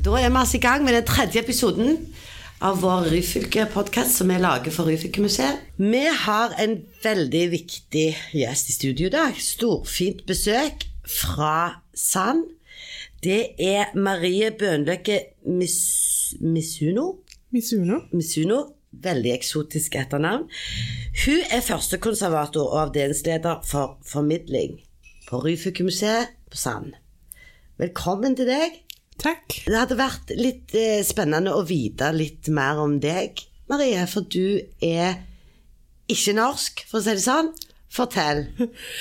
Da er vi altså i gang med den tredje episoden av vår Ryfylke-podkast som vi lager for Ryfylke-museet. Vi har en veldig viktig gjest i studio i dag. Storfint besøk fra Sand. Det er Marie Bønløkke Mis Misuno. Misuno. Misuno. Veldig eksotisk etternavn. Hun er førstekonservator og avdelingsleder for formidling på Ryfylke-museet på Sand. Velkommen til deg. Takk. Det hadde vært litt eh, spennende å vite litt mer om deg, Marie, for du er ikke norsk, for å si det sånn. Fortell.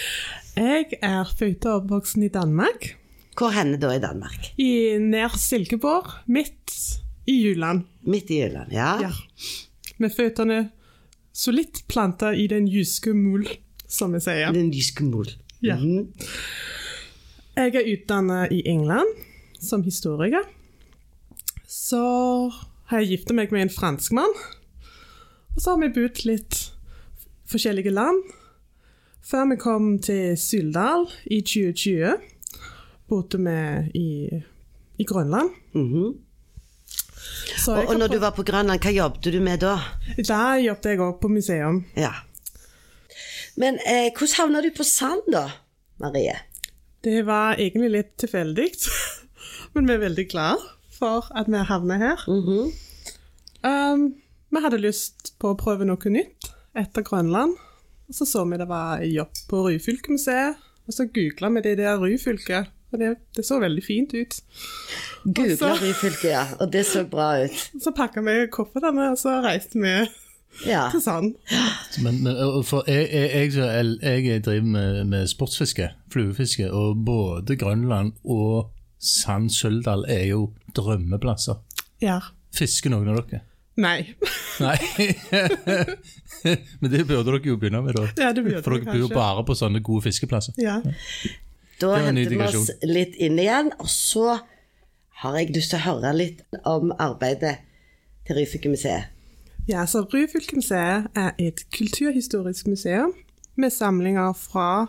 Jeg er født og oppvokst i Danmark. Hvor henne da i Danmark? I nær Silkeborg, midt i Jylland. Midt i Jylland, ja? Ja. Med føttene solidt planta i den jyske mul, som vi sier. Den jyske mol. Ja. Mm. Jeg er utdanna i England som historiker. Så har jeg gifta meg med en franskmann. Og så har vi bodd litt forskjellige land. Før vi kom til Syldal i 2020, bodde vi i, i Grønland. Mhm. Så Og, og når du var på Grønland, hva jobbet du med da? Der jobbet jeg òg på museum. Ja. Men eh, hvordan havna du på Sand, da, Marie? Det var egentlig litt tilfeldig, men vi er veldig glad for at vi havnet her. Mhm. Um, vi hadde lyst på å prøve noe nytt etter Grønland. Og så så vi det var jobb på Ryfylkemuseet, og så googla vi det der Ryfylke. Og det, det så veldig fint ut. Googla Ryfylke, ja. Og det så bra ut. Så pakka vi koffertene, og så reiste vi Ja. til Sand. Men, men for jeg, jeg, jeg, jeg driver med, med sportsfiske, fluefiske, og både Grønland og Sand Suldal er jo drømmeplasser. Ja. Fisker noen av dere? Nei. Nei. Men det burde dere jo begynne med, da. Ja, det burde For dere bor jo bare på sånne gode fiskeplasser. Ja. Da henter vi oss litt inn igjen, og så har jeg lyst til å høre litt om arbeidet til Ryfylke-museet. Ja, så Ryfylkemuseet er et kulturhistorisk museum med samlinger fra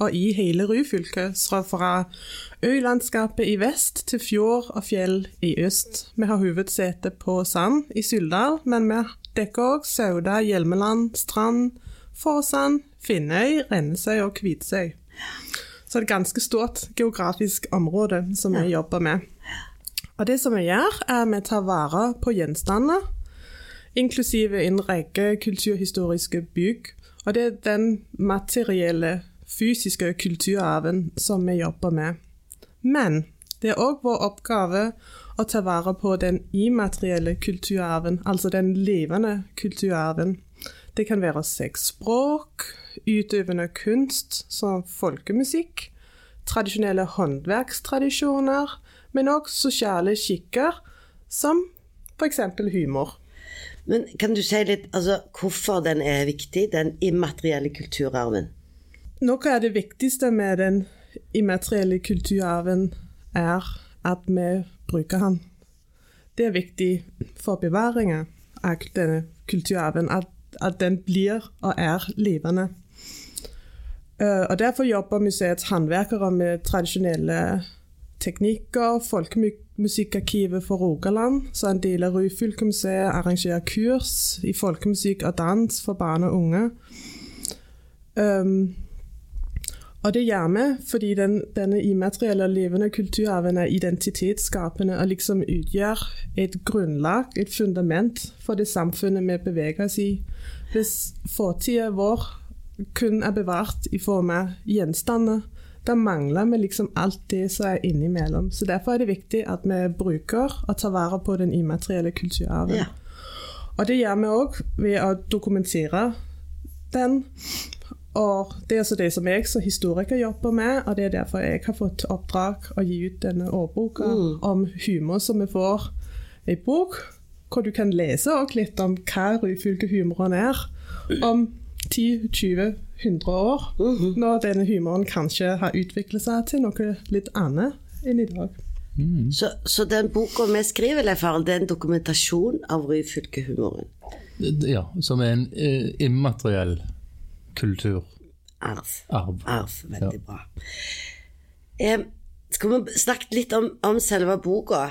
og i hele Ryfylke, så fra øylandskapet i vest til fjord og fjell i øst. Vi har hovedsete på Sand i Syldal, men vi dekker òg Sauda, Hjelmeland, Strand, Forsand, Finnøy, Rennesøy og Kvitsøy. Så det er et ganske stort geografisk område som vi jobber med. Og det som vi gjør, er at vi tar vare på gjenstander inklusive en rekke kulturhistoriske bygg. Og det er den materielle, fysiske kulturarven som vi jobber med. Men det er òg vår oppgave å ta vare på den immaterielle kulturarven, altså den levende kulturarven. Det kan være seks utøvende kunst som folkemusikk, tradisjonelle håndverkstradisjoner, men òg sosiale skikker som f.eks. humor. Men kan du si litt altså, hvorfor den er viktig, den immaterielle kulturarven? Noe av det viktigste med den immaterielle kulturarven er at vi bruker den. Det er viktig for bevaringen av denne kulturarven, at, at den blir og er levende. Eh, Og Derfor jobber museets håndverkere med tradisjonelle teknikker. Folkemusikkarkivet for Rogaland, så en del av Ryfylkemuseet arrangerer kurs i folkemusikk og dans for barn og unge. Um, og det gjør vi fordi den, denne immaterielle og levende kulturarven er identitetsskapende og liksom utgjør et grunnlag, et fundament, for det samfunnet vi beveger oss i. Hvis fortida vår kun er bevart i form av gjenstander, da mangler vi liksom alt det som er innimellom. Så Derfor er det viktig at vi bruker og tar vare på den immaterielle kulturarven. Ja. Og det gjør vi òg ved å dokumentere den. Og det er altså det som jeg som historiker jobber med, og det er derfor jeg har fått oppdrag å gi ut denne årboka om humor, som vi får i bok hvor du kan lese også litt om hva Ryfylke-humoren er om 10-20-100 år, når denne humoren kanskje har utviklet seg til noe litt annet enn i dag. Så, så den boka vi skriver, Leif Harald, det er en dokumentasjon av Ryfylke-humoren. Ja, som er en eh, immateriell kulturarv. Arv. Arv, veldig bra. Eh, skal vi snakke litt om, om selve boka?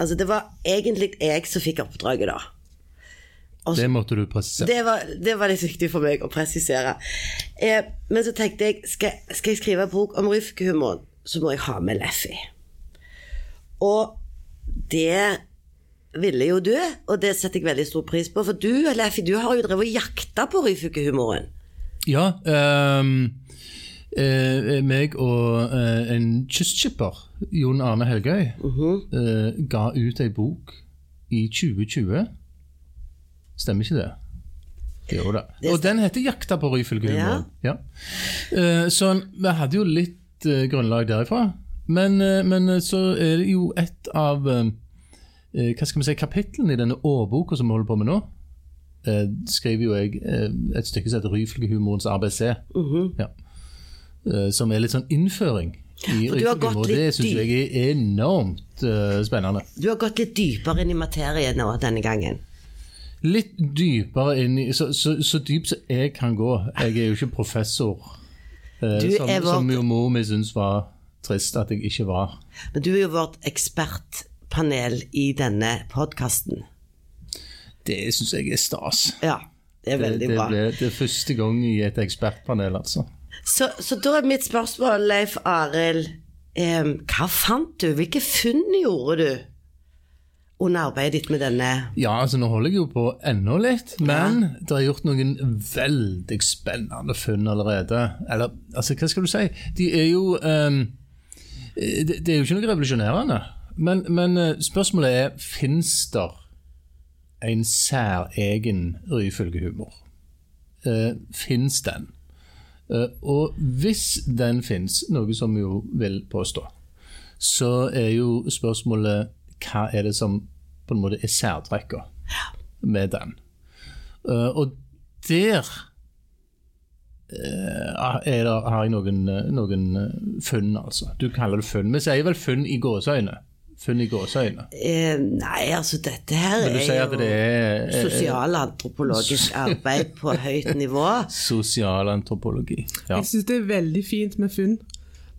Altså, det var egentlig jeg som fikk oppdraget, da. Også, Det måtte du presisere. det var, det var litt viktig for meg å presisere. Eh, men så tenkte jeg, skal, skal jeg skrive en bok om ryfkehumoren, så må jeg ha med Leffy. Og det ville jo du, og det setter jeg veldig stor pris på. For du, Leffy, du har jo drevet og jakta på ryfkehumoren. Ja, ehm, eh, meg og eh, en kystskipper, Jon Arne Helgøy, eh, ga ut ei bok i 2020. Stemmer ikke det? Jo da. Og den heter 'Jakta på ryfylkehumoren'. Ja. Eh, så vi hadde jo litt eh, grunnlag derifra. Men, eh, men så er det jo et av hva skal vi si, kapitlene i denne årboka som vi holder på med nå. Eh, skriver jo jeg eh, et stykke som heter 'Ryfylkehumorens ABC'. ja. eh, som er litt sånn innføring i ryfylkehumor. Det syns jeg er enormt eh, spennende. Du har gått litt dypere inn i materien nå denne gangen. Litt dypere inn i Så, så, så dypt som jeg kan gå. Jeg er jo ikke professor. eh, som, er vår- som jo mor mi syntes var trist at jeg ikke var. Men du er jo vårt ekspertpanel i denne podkasten. Det syns jeg er stas. Ja, det er veldig det, bra. ble, det er første gang i et ekspertpanel, altså. Så, så da er mitt spørsmål, Leif Arild, eh, hva fant du? Hvilke funn gjorde du under arbeidet ditt med denne? Ja, altså nå holder jeg jo på ennå litt, men det er gjort noen veldig spennende funn allerede. Eller, altså, hva skal du si? De er jo ehm, det, de er jo ikke noe revolusjonerende. Men, men eh, spørsmålet er, fins det en særegen ryfylkehumor? Uh, fins den? Eh, og hvis den fins, noe som vi jo vil påstå, så er jo spørsmålet hva er det som på en måte er særtrekka med den. Eh, og der eh, det, har jeg noen, eh, noen eh, funn, altså. Du kaller det funn. Vi sier vel funn i gåseøyne. Funn i gåseøyne. Eh, nei, altså dette her er jo det er sosialantropologisk arbeid på høyt nivå. sosialantropologi? Ja. Jeg syns det er veldig fint med funn.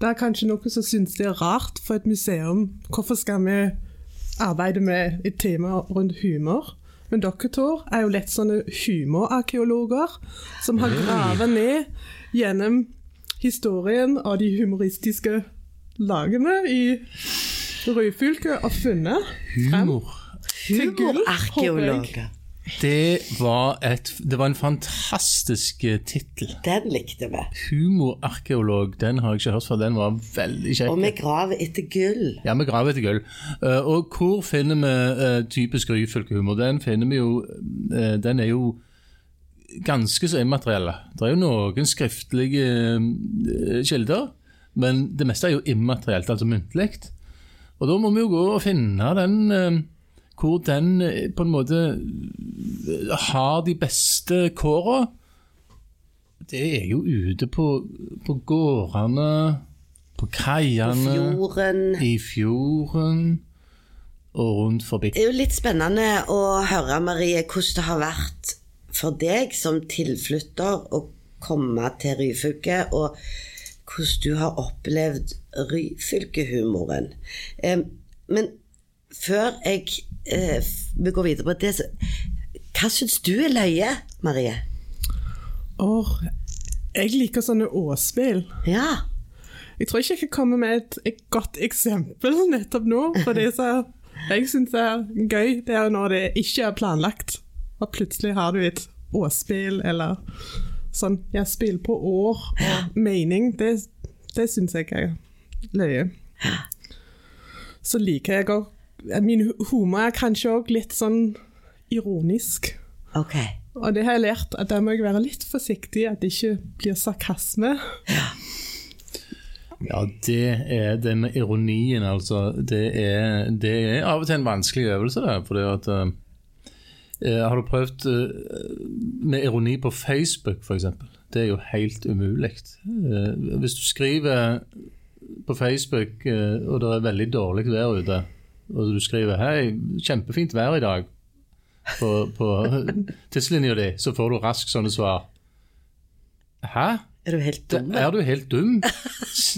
Det er kanskje noe som syns det er rart for et museum. Hvorfor skal vi arbeide med et tema rundt humor? Men dere to er jo lett sånne humorarkeologer som har gravet ned gjennom historien av de humoristiske lagene i Ryfylke og funnet Humor. Humorarkeologer. Det var, et, det var en fantastisk eh, tittel. Den likte vi. Humorarkeolog, den har jeg ikke hørt før. Den var veldig kjekk. Og vi graver etter gull. Ja, vi graver etter gull. Eh, og hvor finner vi uh, typisk ryfylkehumor? Den finner vi jo eh, Den er jo ganske så immaterielle. Det er jo noen skriftlige eh, kilder, men det meste er jo immaterielt, altså muntlig. Og da må vi jo gå og finne den eh, hvor den eh, på en måte har de beste kåra. Det er jo ute på, på gårdene, på kaiene Fjorden. i fjorden og rundt forbi. Det er jo litt spennende å høre, Marie, hvordan det har vært for deg som tilflytter å komme til Ryfylke, og hvordan du har opplevd Ryfylkehumoren. Eh, men før jeg eh, vi går videre på det, så hva syns du er løye, Marie? Åh, jeg liker sånne åspill. Ja. Jeg tror ikke jeg kan komme med et, et godt eksempel nettopp nå, for det som jeg syns er gøy, det er når det ikke er planlagt, og plutselig har du et årspill eller sånn ja, spill på år og mening. Det, det syns jeg er løye. Så liker jeg òg Min humor er kanskje òg litt sånn ironisk. Okay. Og det har jeg lært, at der må jeg være litt forsiktig, at det ikke blir sarkasme. Ja, det er det med ironien, altså. Det er, det er av og til en vanskelig øvelse, det. Fordi at eh, Har du prøvd eh, med ironi på Facebook, f.eks.? Det er jo helt umulig. Eh, hvis du skriver på Facebook, eh, og det er veldig dårlig vær ute, og du skriver 'Hei, kjempefint vær i dag' på, på tidslinja di, så får du raskt sånne svar. Hæ? Er du helt dum? Er du helt dum?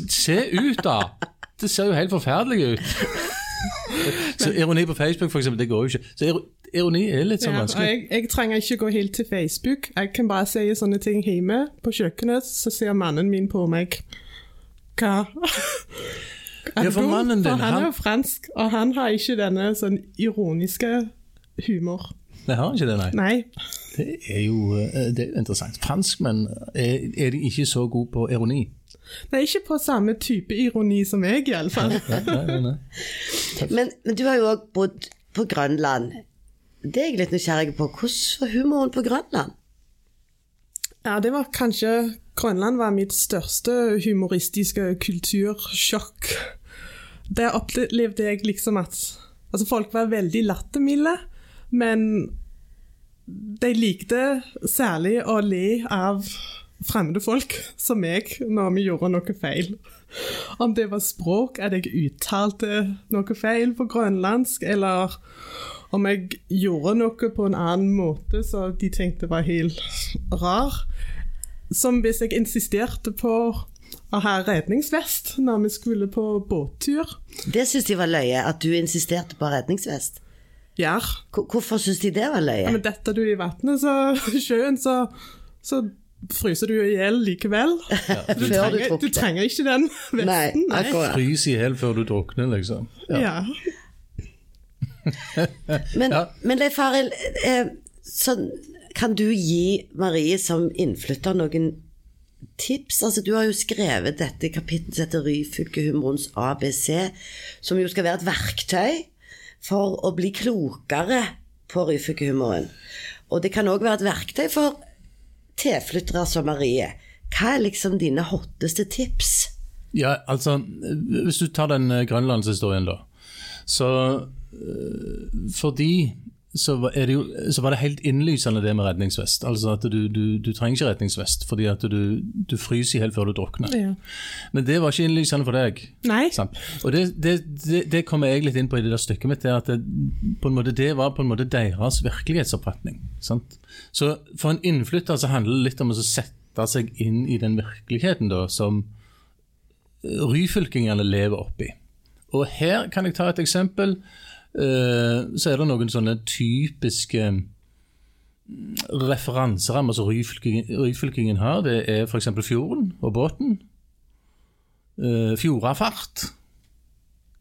Se ut, da! Det ser jo helt forferdelig ut. Så ironi på Facebook, eksempel, det går jo ikke. Så ironi er litt sånn Ja, vanskelig. jeg, jeg trenger ikke gå helt til Facebook. Jeg kan bare si sånne ting hjemme på kjøkkenet, så ser mannen min på meg. Hva? Ja, for mannen din, For han han- er jo fransk, og han har ikke denne sånn ironiske humor. Det har ikke det, nei. Nei. Det er jo eh, det er interessant. Franskmenn er, er de ikke så gode på ironi. Er ikke på samme type ironi som jeg, iallfall. Nei, nei, nei. Men, men du har jo òg bodd på Grønland. Det er jeg litt nysgjerrig på. Hvordan var humoren på Grønland? Ja, det var kanskje Grønland var mitt største humoristiske kultursjokk. Der opplevde jeg liksom at altså folk var veldig lattermilde, men de likte særlig å le av fremmede folk som meg når vi gjorde noe feil. Om det var språk, at jeg uttalte noe feil på grønlandsk, eller om jeg gjorde noe på en annen måte så de tenkte var helt rar. Som hvis jeg insisterte på å ha redningsvest når vi skulle på båttur. Det syns de var løye, at du insisterte på redningsvest. Ja, Hvorfor syns de det var løye? men detter du i vannet, så sjøen, så, så fryser du i hjel likevel. Du, du trenger, du du, trenger ikke den Nei, vesten. akkurat. Frys i hjel før du drukner, liksom. Ja. Ja. Men, Ja. men Leif Arild, eh, kan du gi Marie som innflytter noen tips? Altså, du har jo skrevet dette kapittelet som heter Ryfylkehumorens ABC, som jo skal være et verktøy for å bli klokere på ryfylkehumoren. Og det kan òg være et verktøy for tilflyttere som Marie. Hva er liksom dine hotteste tips? Ja, altså, hvis du tar den eh, grønlandshistorien, da. Så eh, for de så var, det jo, så var det helt innlysende det med redningsvest. Altså at du, du, du trenger ikke redningsvest fordi at du, du fryser helt før du drukner. Ja. Men det var ikke innlysende for deg. Nei. Sant? Og det, det, det, det kommer jeg litt inn på i det der stykket mitt, det at det, på en måte, det var på en måte deres virkelighetsoppfatning. Sant? Så for en innflytter så handler det litt om å sette seg inn i den virkeligheten da, som ryfylkingene lever oppi. Og her kan jeg ta et eksempel. Eh, så er det noen sånne typiske mm, referanserammer som ryfylkingen, har. Det er f.eks. fjorden og båten. Uh, fjordafart.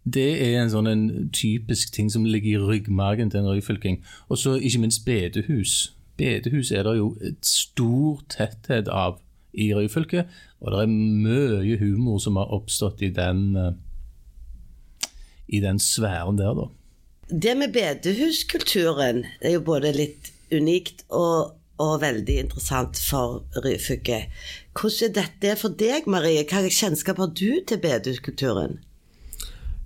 Det er en sånn en typisk ting som ligger i ryggmagen til en ryfylking. Og så ikke minst bedehus. Bedehus er det jo et stor tetthet av i Ryfylke, og det er mye humor som har oppstått i den, eh, i den sfæren der, da. Det med bedehuskulturen er jo både litt unikt og, og veldig interessant for Ryfylke. Hvordan er dette for deg, Marie? Hva kjennskap har du til bedehuskulturen?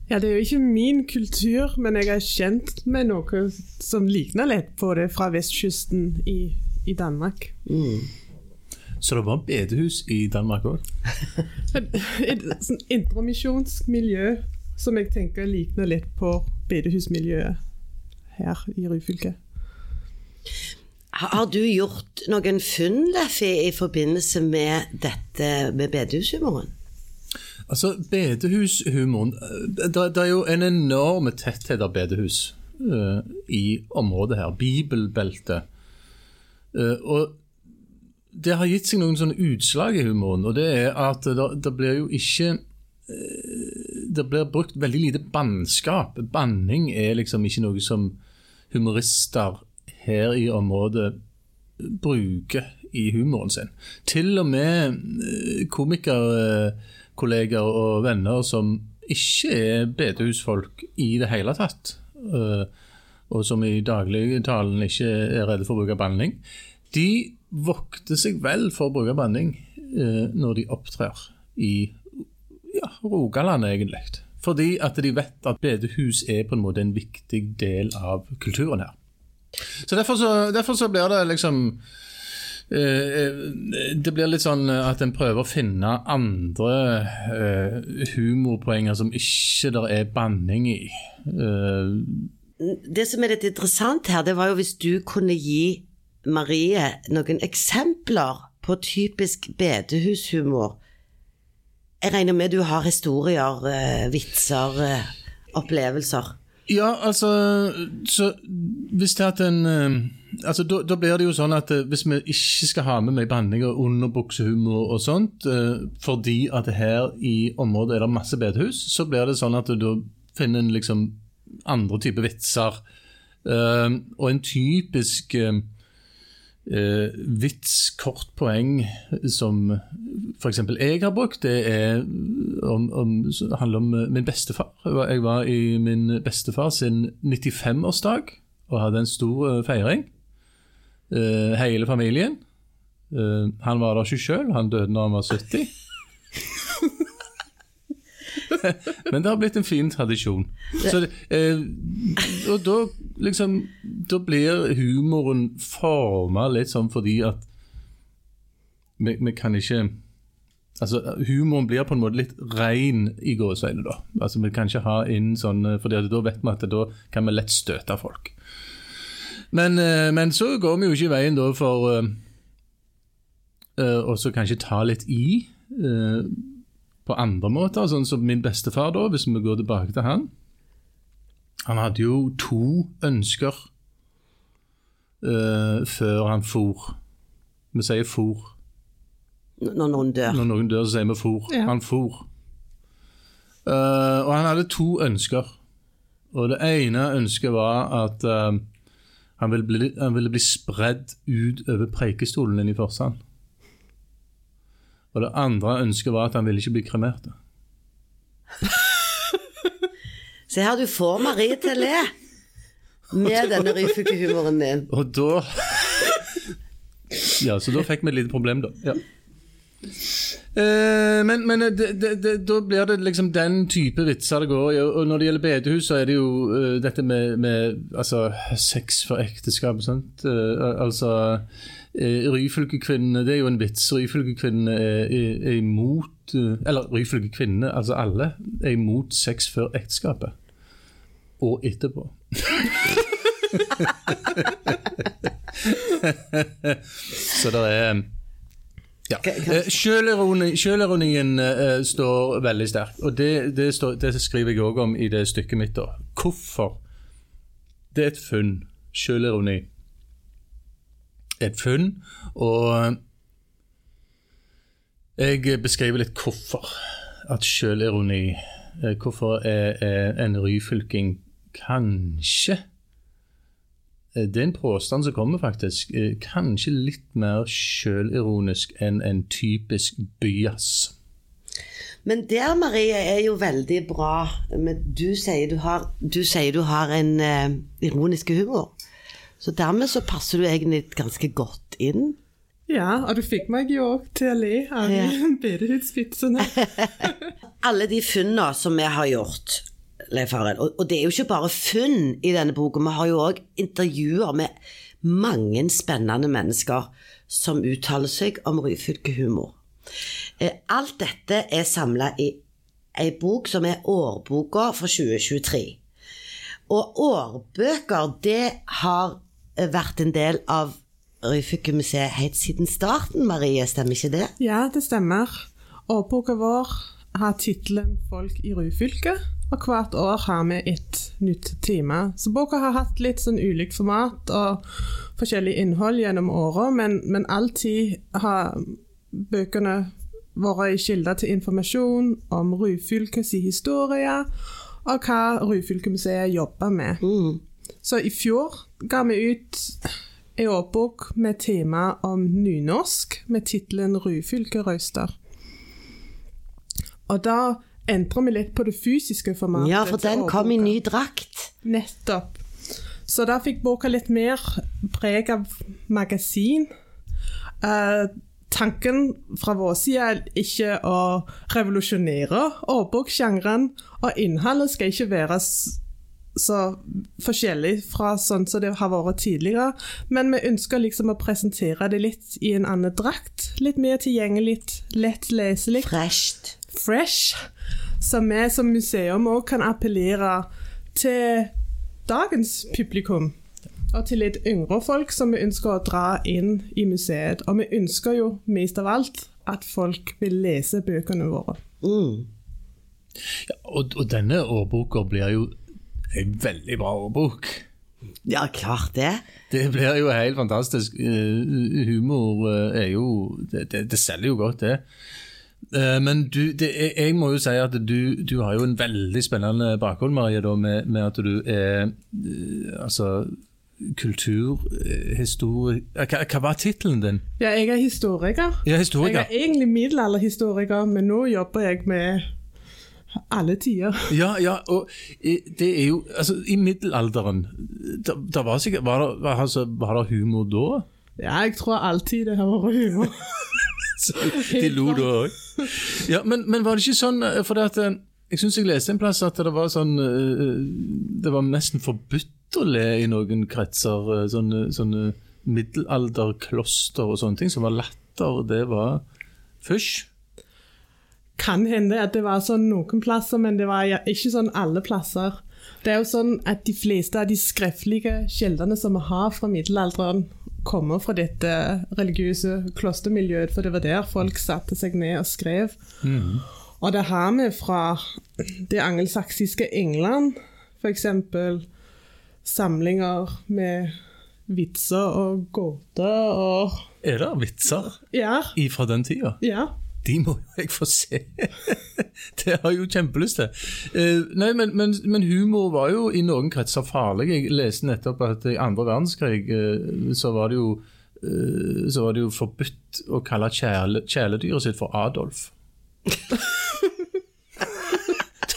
Ja, det er jo ikke min kultur, men jeg er kjent med noe som ligner litt på det fra vestkysten i, i Danmark. Så det var bedehus i Danmark òg? Et, et sånn indremisjonsk miljø som jeg tenker ligner litt på bedehusmiljøet her i Ryfylke. Har du gjort noen funn, Leffi, i forbindelse med dette med bedehushumoren? Altså, bedehushumoren det, det er jo en enorm tetthet av bedehus uh, i området her. Bibelbeltet. Uh, og det har gitt seg noen sånne utslag i humoren, og det er at det, det blir jo ikke eh, Det blir brukt veldig lite bannskap. Banning er liksom ikke noe som humorister her i området bruker i humoren sin. Til og med eh, komikerkolleger og venner som ikke er bedehusfolk i det hele tatt, eh, og som i dagligtalen ikke er redde for å bruke banning, de vokter seg vel for å bruke banning eh, når de opptrer i Rogaland, egentlig. Fordi at de vet at bedehus er på en måte en viktig del av kulturen her. Så derfor så, derfor så blir det liksom eh, Det blir litt sånn at en prøver å finne andre eh, humorpoenger som ikke der er banning i. Eh, Det som er litt interessant her, det var jo hvis du kunne gi Marie noen eksempler på typisk bedehushumor. Jeg regner med du har historier, eh, vitser, eh, opplevelser. Ja, altså så Hvis det at en eh, altså da, da blir det jo sånn at hvis vi ikke skal ha med mye banning og underbuksehumor og sånt, fordi at her i området er det masse bedehus, så blir det sånn at da finner en liksom andre typer vitser. Og en typisk eh, vits, kort poeng, som f.eks. jeg har brukt, det er om, om, handler om eh, min bestefar. Jeg var, i min bestefar sin 95-årsdag og hadde en stor eh, feiring. Eh, hele familien. Eh, han var der ikke sjøl, han døde når han var 70. Men det har blitt en fin tradisjon. Så eh, og da liksom Da blir humoren forma litt sånn fordi at vi, vi kan ikke Altså, Humoren blir på en måte litt rein i gåseøynene, da. Altså, Vi kan ikke ha inn sånn fordi da vet vi at da kan vi lett støte folk. Men, eh, men så går vi jo ikke i veien da for eh, og så kanskje ta litt i eh, på andre måter, sånn som min bestefar, da, hvis vi går tilbake til han. Han hadde jo to ønsker uh, før han for. Vi sier for. Når noen dør. Når noen dør, så sier vi for. Ja. Han for. Uh, og han hadde to ønsker. Og det ene ønsket var at uh, han, ville bli, han ville bli spredd ut over preikestolen inne i Forsand. Og det andre ønsket var at han ville ikke bli kremert. Se her, du får Marie til å le med denne ryfuglehumoren din. Og da Ja, så da fikk vi et lite problem, da. Ja. Eh, men men det, det, det, da blir det liksom den type vitser det går i. Og når det gjelder bedehus, så er det jo uh, dette med, med altså, sex for ekteskap. Sant? Uh, altså uh, Ryfylkekvinnene, det er jo en vits. Ryfylkekvinnene er, er, er imot Eller Eller Ryfylkekvinnene, altså alle, er imot sex før ekteskapet. Og etterpå. Så det er ja. Kan- kan- Eh, Sjølironi, sjølironien eh, står veldig sterk, og det, det, står, det skriver jeg òg om i det stykket mitt. da. Hvorfor? Det er et funn. Sjølironi et funn, og jeg beskriver litt hvorfor. At sjølironi eh, Hvorfor er, er en ryfylking kanskje eh, det er en påstand som kommer, faktisk. eh, Kanskje litt mer sjølironisk enn en typisk byjazz. Men der, Marie, er jo veldig bra. Men du sier du har, du, sier du har en eh, ironisk humor. Så dermed så passer du egentlig ganske godt inn. Ja, og du fikk meg jo òg til å le av Ja. bedehudspitsene. Alle de funnene som vi har gjort, Leif Arild, og, og det er jo ikke bare funn i denne boka, vi har jo òg intervjuer med mange spennende mennesker som uttaler seg om Ryfylke-humor. Alt dette er samla i ei bok som er årboka for 2023. Og årbøker, det har eh, vært en del av Ryfylkemuseet helt siden starten, Marie, stemmer ikke det? Ja, det stemmer. Årboka vår har tittelen 'Folk i Ryfylke', og hvert år har vi et nytt tema. Så boka har hatt litt sånn ulikt format og forskjellig innhold gjennom åra, men, men alltid har bøkene vært kilder til informasjon om Ryfylkes historie, og hva Ryfylkemuseet jobber med. Mm. Så i fjor ga vi ut en årbok med tema om nynorsk, med tittelen 'Ryfylkerøyster'. Og da endrer vi litt på det fysiske formatet. Ja, for den kom i ny drakt. Nettopp. Så da fikk boka litt mer preg av magasin. Eh, tanken fra vår side er ikke å revolusjonere årboksjangeren, og innholdet skal ikke være så forskjellig fra sånn som det har vært tidligere, men vi ønsker liksom å presentere det litt i en annen drakt. Litt mer tilgjengelig, lett leselig Fresht. fresh, Så vi som museum òg kan appellere til dagens publikum. Og til litt yngre folk som vi ønsker å dra inn i museet. Og vi ønsker jo mest av alt at folk vil lese bøkene våre. Mm. Ja, og, og denne årboka blir jo en veldig bra ordbok. Ja, klart det. Det blir jo helt fantastisk. Eh, humor eh, er jo Det, det, det selger jo godt, det. Eh, men du, det, jeg må jo si at du, du har jo en veldig spennende bakgrunn, Marie, da, med, med at du er altså kulturhistorie... Hva, hva var tittelen din? Ja, jeg er historiker. Ja, Jeg er egentlig middelalderhistoriker, men nå jobber jeg med alle tider. Ja, ja, og eh, det er jo Altså, i middelalderen da, da var, sikkert, var, det, var, altså, var det humor da? Ja, jeg tror alltid det har vært humor. Så de lo da òg. Ja, men, men var det ikke sånn eh, For at, eh, jeg syns jeg leste en plass at det var sånn Det var nesten forbudt å le i noen kretser. Sånne, sånne middelalderkloster og sånne ting. Som var latter. Det var fysj. Kan hende at det var sånn noen plasser, men det var ikke sånn alle plasser. Det er jo sånn at de fleste av de skriftlige kildene som vi har fra middelalderen, kommer fra dette religiøse klostermiljøet, for det var der folk satte seg ned og skrev. Og det har vi fra det angelsaksiske England, f.eks. samlinger med vitser og gåter og Er det vitser Ja, fra den tida? ja. De må jo jeg få se! det har jeg jo kjempelyst til. Uh, nei, men, men, men humor var jo i noen kretser farlig. Jeg leste nettopp at i andre verdenskrig uh, så var det jo uh, så var det jo forbudt å kalle kjæle, kjæledyret sitt for Adolf.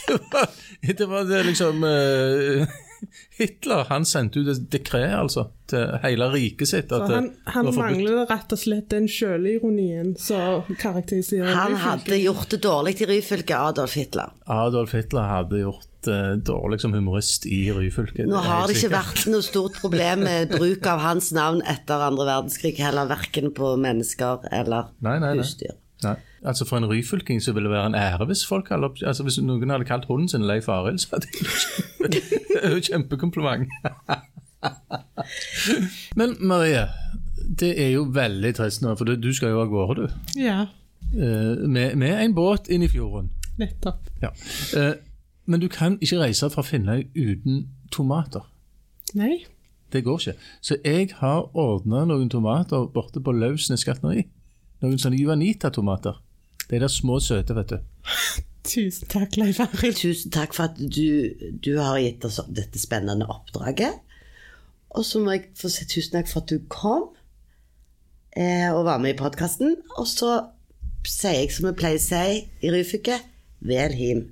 det, var, det var det liksom Hitler han sendte ut et dekret altså, til hele riket sitt. At han, det han var mangler rett og slett den sjølironien som karakteriserer Han Ryfylke. hadde gjort det dårlig i Ryfylke, Adolf Hitler. Adolf Hitler hadde gjort det dårlig som humorist i Ryfylke. Nå har det ikke vært noe stort problem med bruk av hans navn etter andre verdenskrig, heller verken på mennesker eller Nei, nei, nei. husdyr. Nei. Altså For en ryfylking så ville det være en ære hvis folk hadde, opp, altså hvis noen hadde kalt hunden sin Leif Arild, så hadde det jo kjempekompliment. Men Marie, det er jo veldig trist nå, for du, du skal jo av gårde, du. Ja, Eh, med, med en båt inn i fjorden. nettopp. Ja. Eh, men du kan ikke reise fra Finnøy uten tomater. Nei, Det går ikke. Så jeg har ordna noen tomater borte på Lausnes gartneri. Noen sånne Juanita-tomater. De der små søte, vet du. tusen takk, Leif Arild. Tusen takk for at du, du har gitt oss dette spennende oppdraget. Og så må jeg få si tusen takk for at du kom eh, og var med i podkasten. Og så sier jeg som vi pleier å si i Ryfylke, vel him.